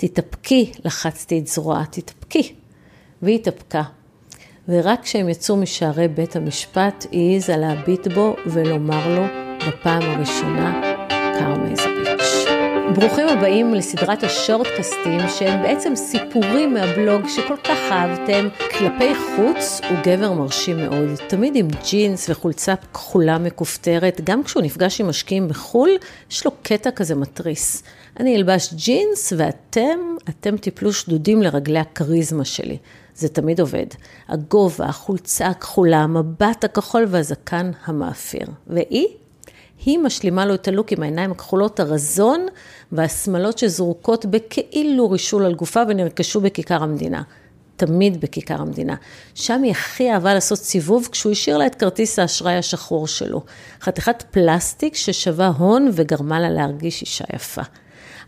תתאפקי, לחצתי את זרועה, תתאפקי. והיא התאפקה. ורק כשהם יצאו משערי בית המשפט, היא העיזה להביט בו ולומר לו בפעם הראשונה, קרמה זביץ'. ברוכים הבאים לסדרת השורטקסטים שהם בעצם סיפורים מהבלוג שכל כך אהבתם. כלפי חוץ הוא גבר מרשים מאוד, תמיד עם ג'ינס וחולצה כחולה מכופתרת, גם כשהוא נפגש עם משקיעים בחו"ל, יש לו קטע כזה מתריס. אני אלבש ג'ינס ואתם, אתם תיפלו שדודים לרגלי הכריזמה שלי. זה תמיד עובד. הגובה, החולצה הכחולה, המבט הכחול והזקן המאפיר. והיא? היא משלימה לו את הלוק עם העיניים הכחולות הרזון והשמלות שזרוקות בכאילו רישול על גופה ונרכשו בכיכר המדינה. תמיד בכיכר המדינה. שם היא הכי אהבה לעשות סיבוב כשהוא השאיר לה את כרטיס האשראי השחור שלו. חתיכת פלסטיק ששווה הון וגרמה לה להרגיש אישה יפה.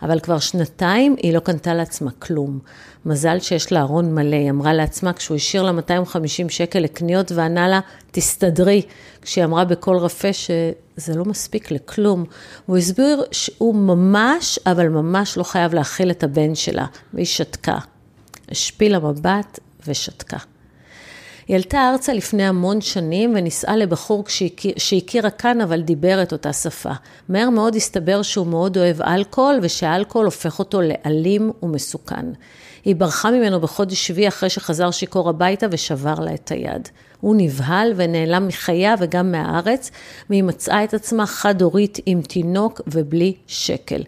אבל כבר שנתיים היא לא קנתה לעצמה כלום. מזל שיש לה ארון מלא, היא אמרה לעצמה כשהוא השאיר לה 250 שקל לקניות וענה לה, תסתדרי, כשהיא אמרה בקול רפה שזה לא מספיק לכלום. הוא הסביר שהוא ממש, אבל ממש לא חייב להכיל את הבן שלה, והיא שתקה. השפילה מבט ושתקה. היא עלתה ארצה לפני המון שנים ונישאה לבחור שהכירה כאן, אבל דיבר את אותה שפה. מהר מאוד הסתבר שהוא מאוד אוהב אלכוהול, ושהאלכוהול הופך אותו לאלים ומסוכן. היא ברחה ממנו בחודש שביעי אחרי שחזר שיכור הביתה ושבר לה את היד. הוא נבהל ונעלם מחייה וגם מהארץ, והיא מצאה את עצמה חד-הורית עם תינוק ובלי שקל.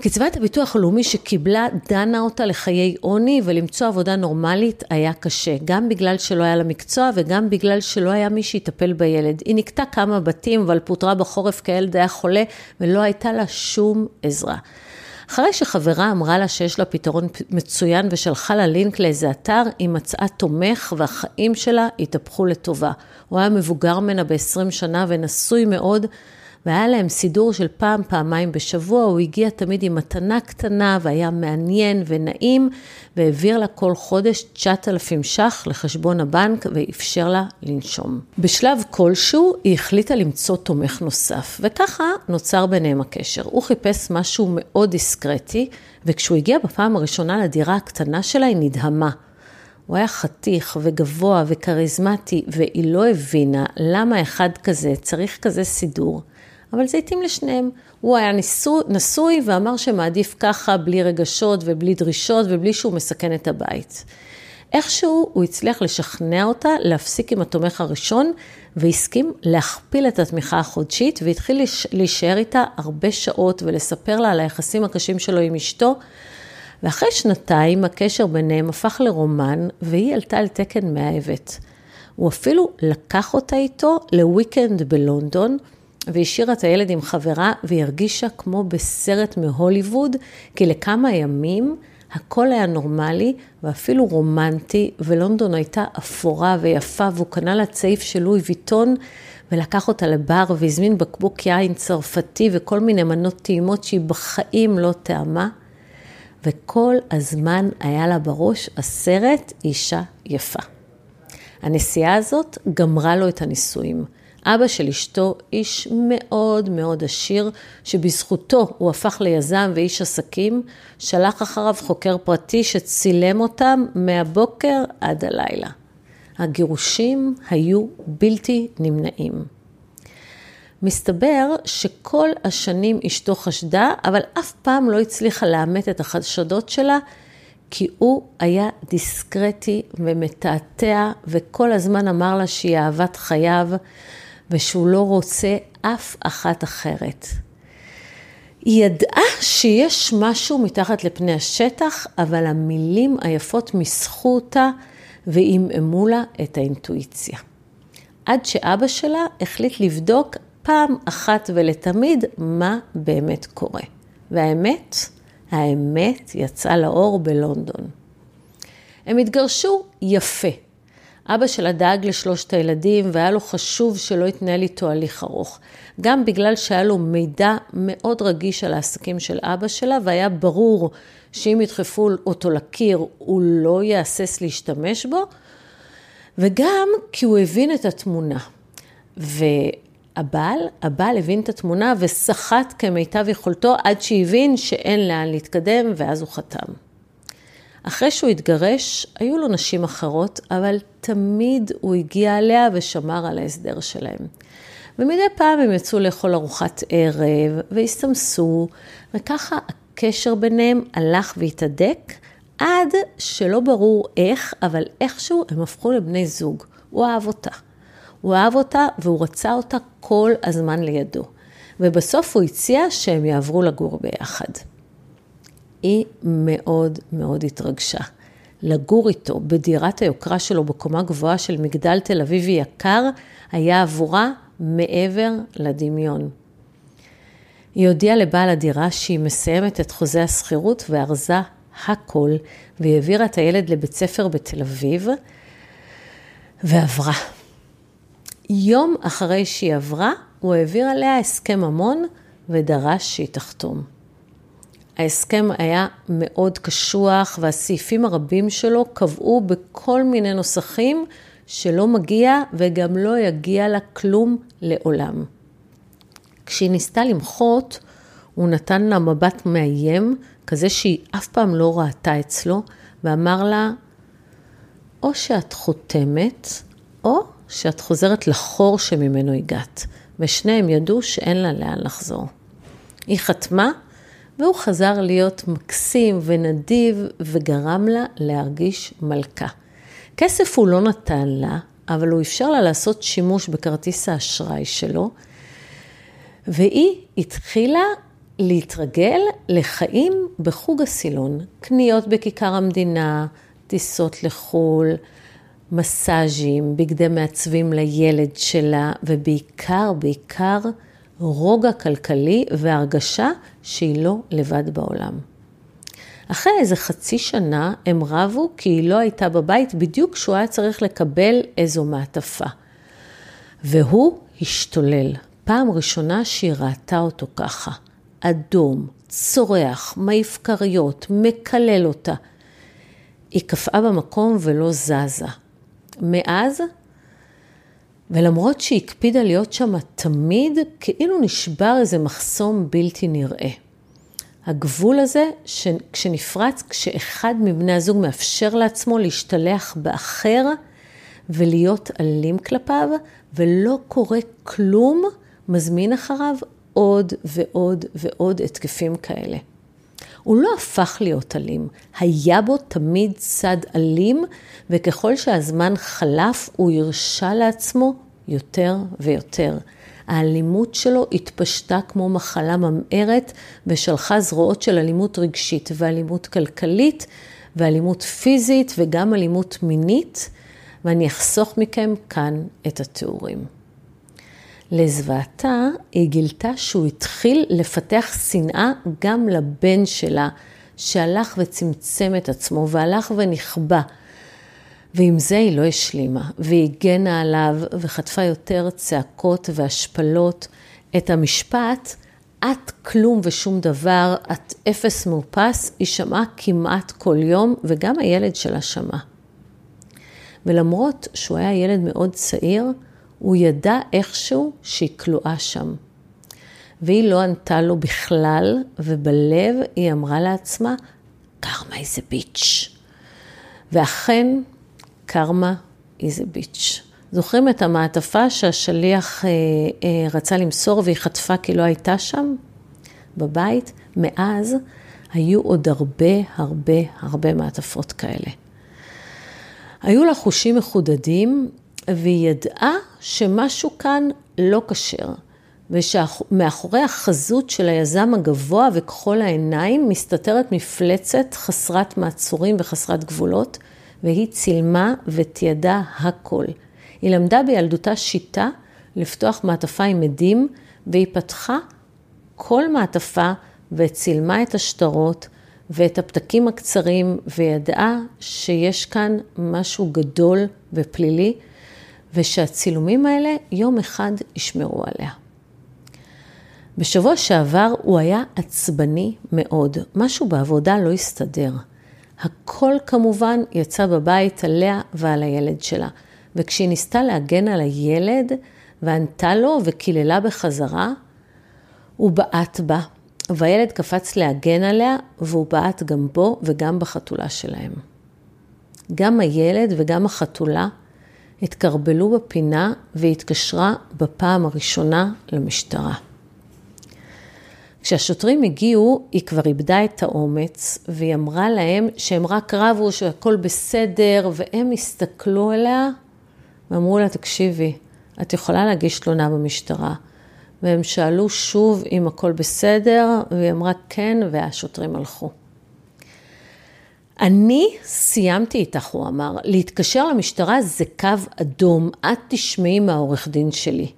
קצבת הביטוח הלאומי שקיבלה דנה אותה לחיי עוני ולמצוא עבודה נורמלית היה קשה, גם בגלל שלא היה לה מקצוע וגם בגלל שלא היה מי שיטפל בילד. היא נקטה כמה בתים אבל פוטרה בחורף כי הילד היה חולה ולא הייתה לה שום עזרה. אחרי שחברה אמרה לה שיש לה פתרון מצוין ושלחה לה לינק לאיזה אתר, היא מצאה תומך והחיים שלה התהפכו לטובה. הוא היה מבוגר ממנה ב-20 שנה ונשוי מאוד, והיה להם סידור של פעם, פעמיים בשבוע, הוא הגיע תמיד עם מתנה קטנה והיה מעניין ונעים, והעביר לה כל חודש 9,000 ש"ח לחשבון הבנק ואפשר לה לנשום. בשלב כלשהו היא החליטה למצוא תומך נוסף, וככה נוצר ביניהם הקשר. הוא חיפש משהו מאוד דיסקרטי, וכשהוא הגיע בפעם הראשונה לדירה הקטנה שלה, היא נדהמה. הוא היה חתיך וגבוה וכריזמטי, והיא לא הבינה למה אחד כזה צריך כזה סידור. אבל זה התאים לשניהם. הוא היה ניסו, נשוי ואמר שמעדיף ככה, בלי רגשות ובלי דרישות ובלי שהוא מסכן את הבית. איכשהו הוא הצליח לשכנע אותה להפסיק עם התומך הראשון, והסכים להכפיל את התמיכה החודשית, והתחיל להישאר איתה הרבה שעות ולספר לה על היחסים הקשים שלו עם אשתו. ואחרי שנתיים הקשר ביניהם הפך לרומן, והיא עלתה על תקן מאהבת. הוא אפילו לקח אותה איתו לוויקנד בלונדון, והשאירה את הילד עם חברה, והיא הרגישה כמו בסרט מהוליווד, כי לכמה ימים הכל היה נורמלי ואפילו רומנטי, ולונדון הייתה אפורה ויפה, והוא קנה לה צעיף של לואי ויטון, ולקח אותה לבר והזמין בקבוק יין צרפתי וכל מיני מנות טעימות שהיא בחיים לא טעמה. וכל הזמן היה לה בראש הסרט אישה יפה. הנסיעה הזאת גמרה לו את הנישואים. אבא של אשתו, איש מאוד מאוד עשיר, שבזכותו הוא הפך ליזם ואיש עסקים, שלח אחריו חוקר פרטי שצילם אותם מהבוקר עד הלילה. הגירושים היו בלתי נמנעים. מסתבר שכל השנים אשתו חשדה, אבל אף פעם לא הצליחה לאמת את החשדות שלה, כי הוא היה דיסקרטי ומתעתע, וכל הזמן אמר לה שהיא אהבת חייו, ושהוא לא רוצה אף אחת אחרת. היא ידעה שיש משהו מתחת לפני השטח, אבל המילים היפות מיסחו אותה ועמעמו לה את האינטואיציה. עד שאבא שלה החליט לבדוק פעם אחת ולתמיד מה באמת קורה. והאמת, האמת יצאה לאור בלונדון. הם התגרשו יפה. אבא שלה דאג לשלושת הילדים והיה לו חשוב שלא יתנהל איתו הליך ארוך. גם בגלל שהיה לו מידע מאוד רגיש על העסקים של אבא שלה והיה ברור שאם ידחפו אותו לקיר הוא לא יהסס להשתמש בו, וגם כי הוא הבין את התמונה. הבעל, הבעל הבין את התמונה וסחט כמיטב יכולתו עד שהבין שאין לאן להתקדם, ואז הוא חתם. אחרי שהוא התגרש, היו לו נשים אחרות, אבל תמיד הוא הגיע אליה ושמר על ההסדר שלהם. ומדי פעם הם יצאו לאכול ארוחת ערב, והסתמסו, וככה הקשר ביניהם הלך והתהדק, עד שלא ברור איך, אבל איכשהו הם הפכו לבני זוג. הוא אהב אותה. הוא אהב אותה והוא רצה אותה כל הזמן לידו. ובסוף הוא הציע שהם יעברו לגור ביחד. היא מאוד מאוד התרגשה. לגור איתו בדירת היוקרה שלו בקומה גבוהה של מגדל תל אביבי יקר, היה עבורה מעבר לדמיון. היא הודיעה לבעל הדירה שהיא מסיימת את חוזה השכירות וארזה הכל, והיא העבירה את הילד לבית ספר בתל אביב, ועברה. יום אחרי שהיא עברה, הוא העביר עליה הסכם ממון ודרש שהיא תחתום. ההסכם היה מאוד קשוח והסעיפים הרבים שלו קבעו בכל מיני נוסחים שלא מגיע וגם לא יגיע לה כלום לעולם. כשהיא ניסתה למחות, הוא נתן לה מבט מאיים, כזה שהיא אף פעם לא ראתה אצלו, ואמר לה, או שאת חותמת, או שאת חוזרת לחור שממנו הגעת. ושניהם ידעו שאין לה לאן לחזור. היא חתמה, והוא חזר להיות מקסים ונדיב, וגרם לה להרגיש מלכה. כסף הוא לא נתן לה, אבל הוא אפשר לה לעשות שימוש בכרטיס האשראי שלו, והיא התחילה להתרגל לחיים בחוג הסילון, קניות בכיכר המדינה, טיסות לחו"ל, מסאז'ים, בגדי מעצבים לילד שלה, ובעיקר, בעיקר, רוגע כלכלי והרגשה שהיא לא לבד בעולם. אחרי איזה חצי שנה הם רבו כי היא לא הייתה בבית בדיוק כשהוא היה צריך לקבל איזו מעטפה. והוא השתולל. פעם ראשונה שהיא ראתה אותו ככה. אדום, צורח, מעיף כריות, מקלל אותה. היא קפאה במקום ולא זזה. מאז, ולמרות שהיא הקפידה להיות שם תמיד, כאילו נשבר איזה מחסום בלתי נראה. הגבול הזה, כשנפרץ, כשאחד מבני הזוג מאפשר לעצמו להשתלח באחר ולהיות אלים כלפיו, ולא קורה כלום, מזמין אחריו עוד ועוד ועוד התקפים כאלה. הוא לא הפך להיות אלים, היה בו תמיד צד אלים, וככל שהזמן חלף, הוא הרשה לעצמו יותר ויותר. האלימות שלו התפשטה כמו מחלה ממארת ושלחה זרועות של אלימות רגשית ואלימות כלכלית ואלימות פיזית וגם אלימות מינית, ואני אחסוך מכם כאן את התיאורים. לזוועתה, היא גילתה שהוא התחיל לפתח שנאה גם לבן שלה, שהלך וצמצם את עצמו והלך ונכבה. ועם זה היא לא השלימה, והיא הגנה עליו וחטפה יותר צעקות והשפלות. את המשפט, את כלום ושום דבר, את אפס מאופס, היא שמעה כמעט כל יום, וגם הילד שלה שמע. ולמרות שהוא היה ילד מאוד צעיר, הוא ידע איכשהו שהיא כלואה שם. והיא לא ענתה לו בכלל, ובלב היא אמרה לעצמה, קרמה איזה ביץ'. ואכן, קרמה איזה ביץ'. זוכרים את המעטפה שהשליח אה, אה, רצה למסור והיא חטפה כי לא הייתה שם בבית? מאז היו עוד הרבה הרבה הרבה מעטפות כאלה. היו לה חושים מחודדים והיא ידעה שמשהו כאן לא כשר, ושמאחורי החזות של היזם הגבוה וכחול העיניים מסתתרת מפלצת חסרת מעצורים וחסרת גבולות, והיא צילמה ותיעדה הכל. היא למדה בילדותה שיטה לפתוח מעטפה עם עדים, והיא פתחה כל מעטפה וצילמה את השטרות ואת הפתקים הקצרים, וידעה שיש כאן משהו גדול ופלילי, ושהצילומים האלה יום אחד ישמרו עליה. בשבוע שעבר הוא היה עצבני מאוד, משהו בעבודה לא הסתדר. הכל כמובן יצא בבית עליה ועל הילד שלה, וכשהיא ניסתה להגן על הילד וענתה לו וקיללה בחזרה, הוא בעט בה, והילד קפץ להגן עליה, והוא בעט גם בו וגם בחתולה שלהם. גם הילד וגם החתולה התקרבלו בפינה והתקשרה בפעם הראשונה למשטרה. כשהשוטרים הגיעו, היא כבר איבדה את האומץ, והיא אמרה להם שהם רק רבו, שהכל בסדר, והם הסתכלו עליה ואמרו לה, תקשיבי, את יכולה להגיש תלונה במשטרה. והם שאלו שוב אם הכל בסדר, והיא אמרה כן, והשוטרים הלכו. אני סיימתי איתך, הוא אמר. להתקשר למשטרה זה קו אדום, את תשמעי מהעורך דין שלי.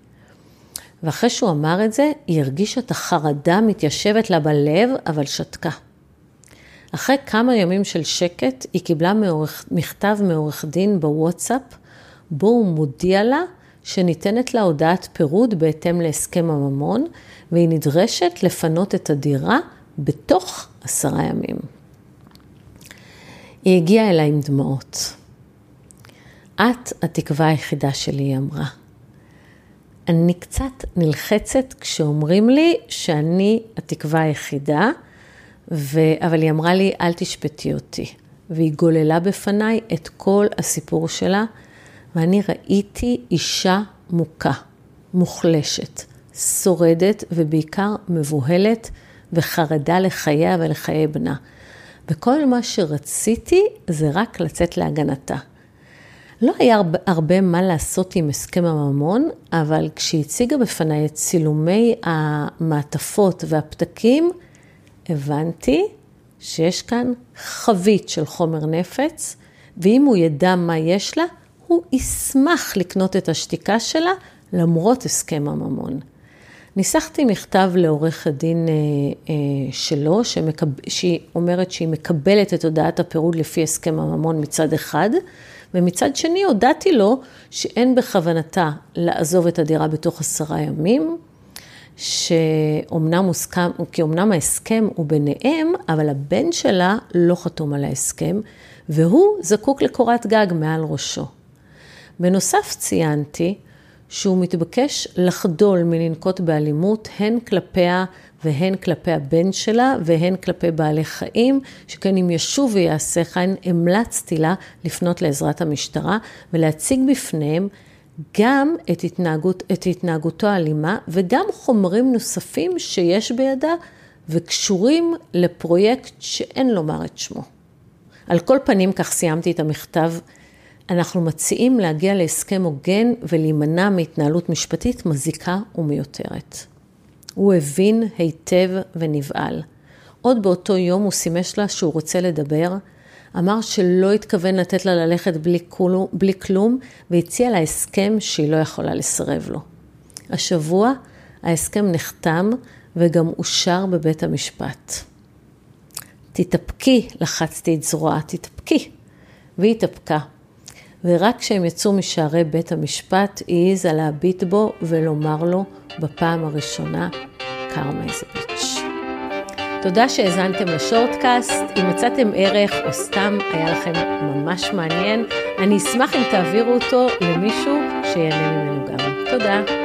ואחרי שהוא אמר את זה, היא הרגישה את החרדה מתיישבת לה בלב, אבל שתקה. אחרי כמה ימים של שקט, היא קיבלה מעורך, מכתב מעורך דין בוואטסאפ, בו הוא מודיע לה שניתנת לה הודעת פירוד בהתאם להסכם הממון, והיא נדרשת לפנות את הדירה בתוך עשרה ימים. היא הגיעה אליי עם דמעות. את התקווה היחידה שלי, היא אמרה. אני קצת נלחצת כשאומרים לי שאני התקווה היחידה, ו... אבל היא אמרה לי, אל תשפטי אותי. והיא גוללה בפניי את כל הסיפור שלה, ואני ראיתי אישה מוכה, מוחלשת, שורדת ובעיקר מבוהלת וחרדה לחייה ולחיי בנה. וכל מה שרציתי זה רק לצאת להגנתה. לא היה הרבה, מה לעשות עם הסכם הממון, אבל כשהיא הציגה בפניי את צילומי המעטפות והפתקים, הבנתי שיש כאן חבית של חומר נפץ, ואם הוא ידע מה יש לה, הוא ישמח לקנות את השתיקה שלה למרות הסכם הממון. ניסחתי מכתב לעורך הדין אה, אה, שלו, שמקב... שהיא אומרת שהיא מקבלת את הודעת הפירוד לפי הסכם הממון מצד אחד, ומצד שני הודעתי לו שאין בכוונתה לעזוב את הדירה בתוך עשרה ימים, שאומנם מוסכם, כי אומנם ההסכם הוא ביניהם, אבל הבן שלה לא חתום על ההסכם, והוא זקוק לקורת גג מעל ראשו. בנוסף ציינתי שהוא מתבקש לחדול מלנקוט באלימות הן כלפיה והן כלפי הבן שלה והן כלפי בעלי חיים, שכן אם ישוב ויעשה כן, המלצתי לה לפנות לעזרת המשטרה ולהציג בפניהם גם את, התנהגות, את התנהגותו האלימה וגם חומרים נוספים שיש בידה וקשורים לפרויקט שאין לומר את שמו. על כל פנים, כך סיימתי את המכתב אנחנו מציעים להגיע להסכם הוגן ולהימנע מהתנהלות משפטית מזיקה ומיותרת. הוא הבין היטב ונבהל. עוד באותו יום הוא סימש לה שהוא רוצה לדבר, אמר שלא התכוון לתת לה ללכת בלי, כולו, בלי כלום, והציע לה הסכם שהיא לא יכולה לסרב לו. השבוע ההסכם נחתם וגם אושר בבית המשפט. תתאפקי, לחצתי את זרועה, תתאפקי. והיא התאפקה. ורק כשהם יצאו משערי בית המשפט, היא העיזה להביט בו ולומר לו בפעם הראשונה, קרמה איזה ביץ'. תודה שהאזנתם לשורטקאסט, אם מצאתם ערך או סתם היה לכם ממש מעניין, אני אשמח אם תעבירו אותו למישהו שיהנה ממנו גם. תודה.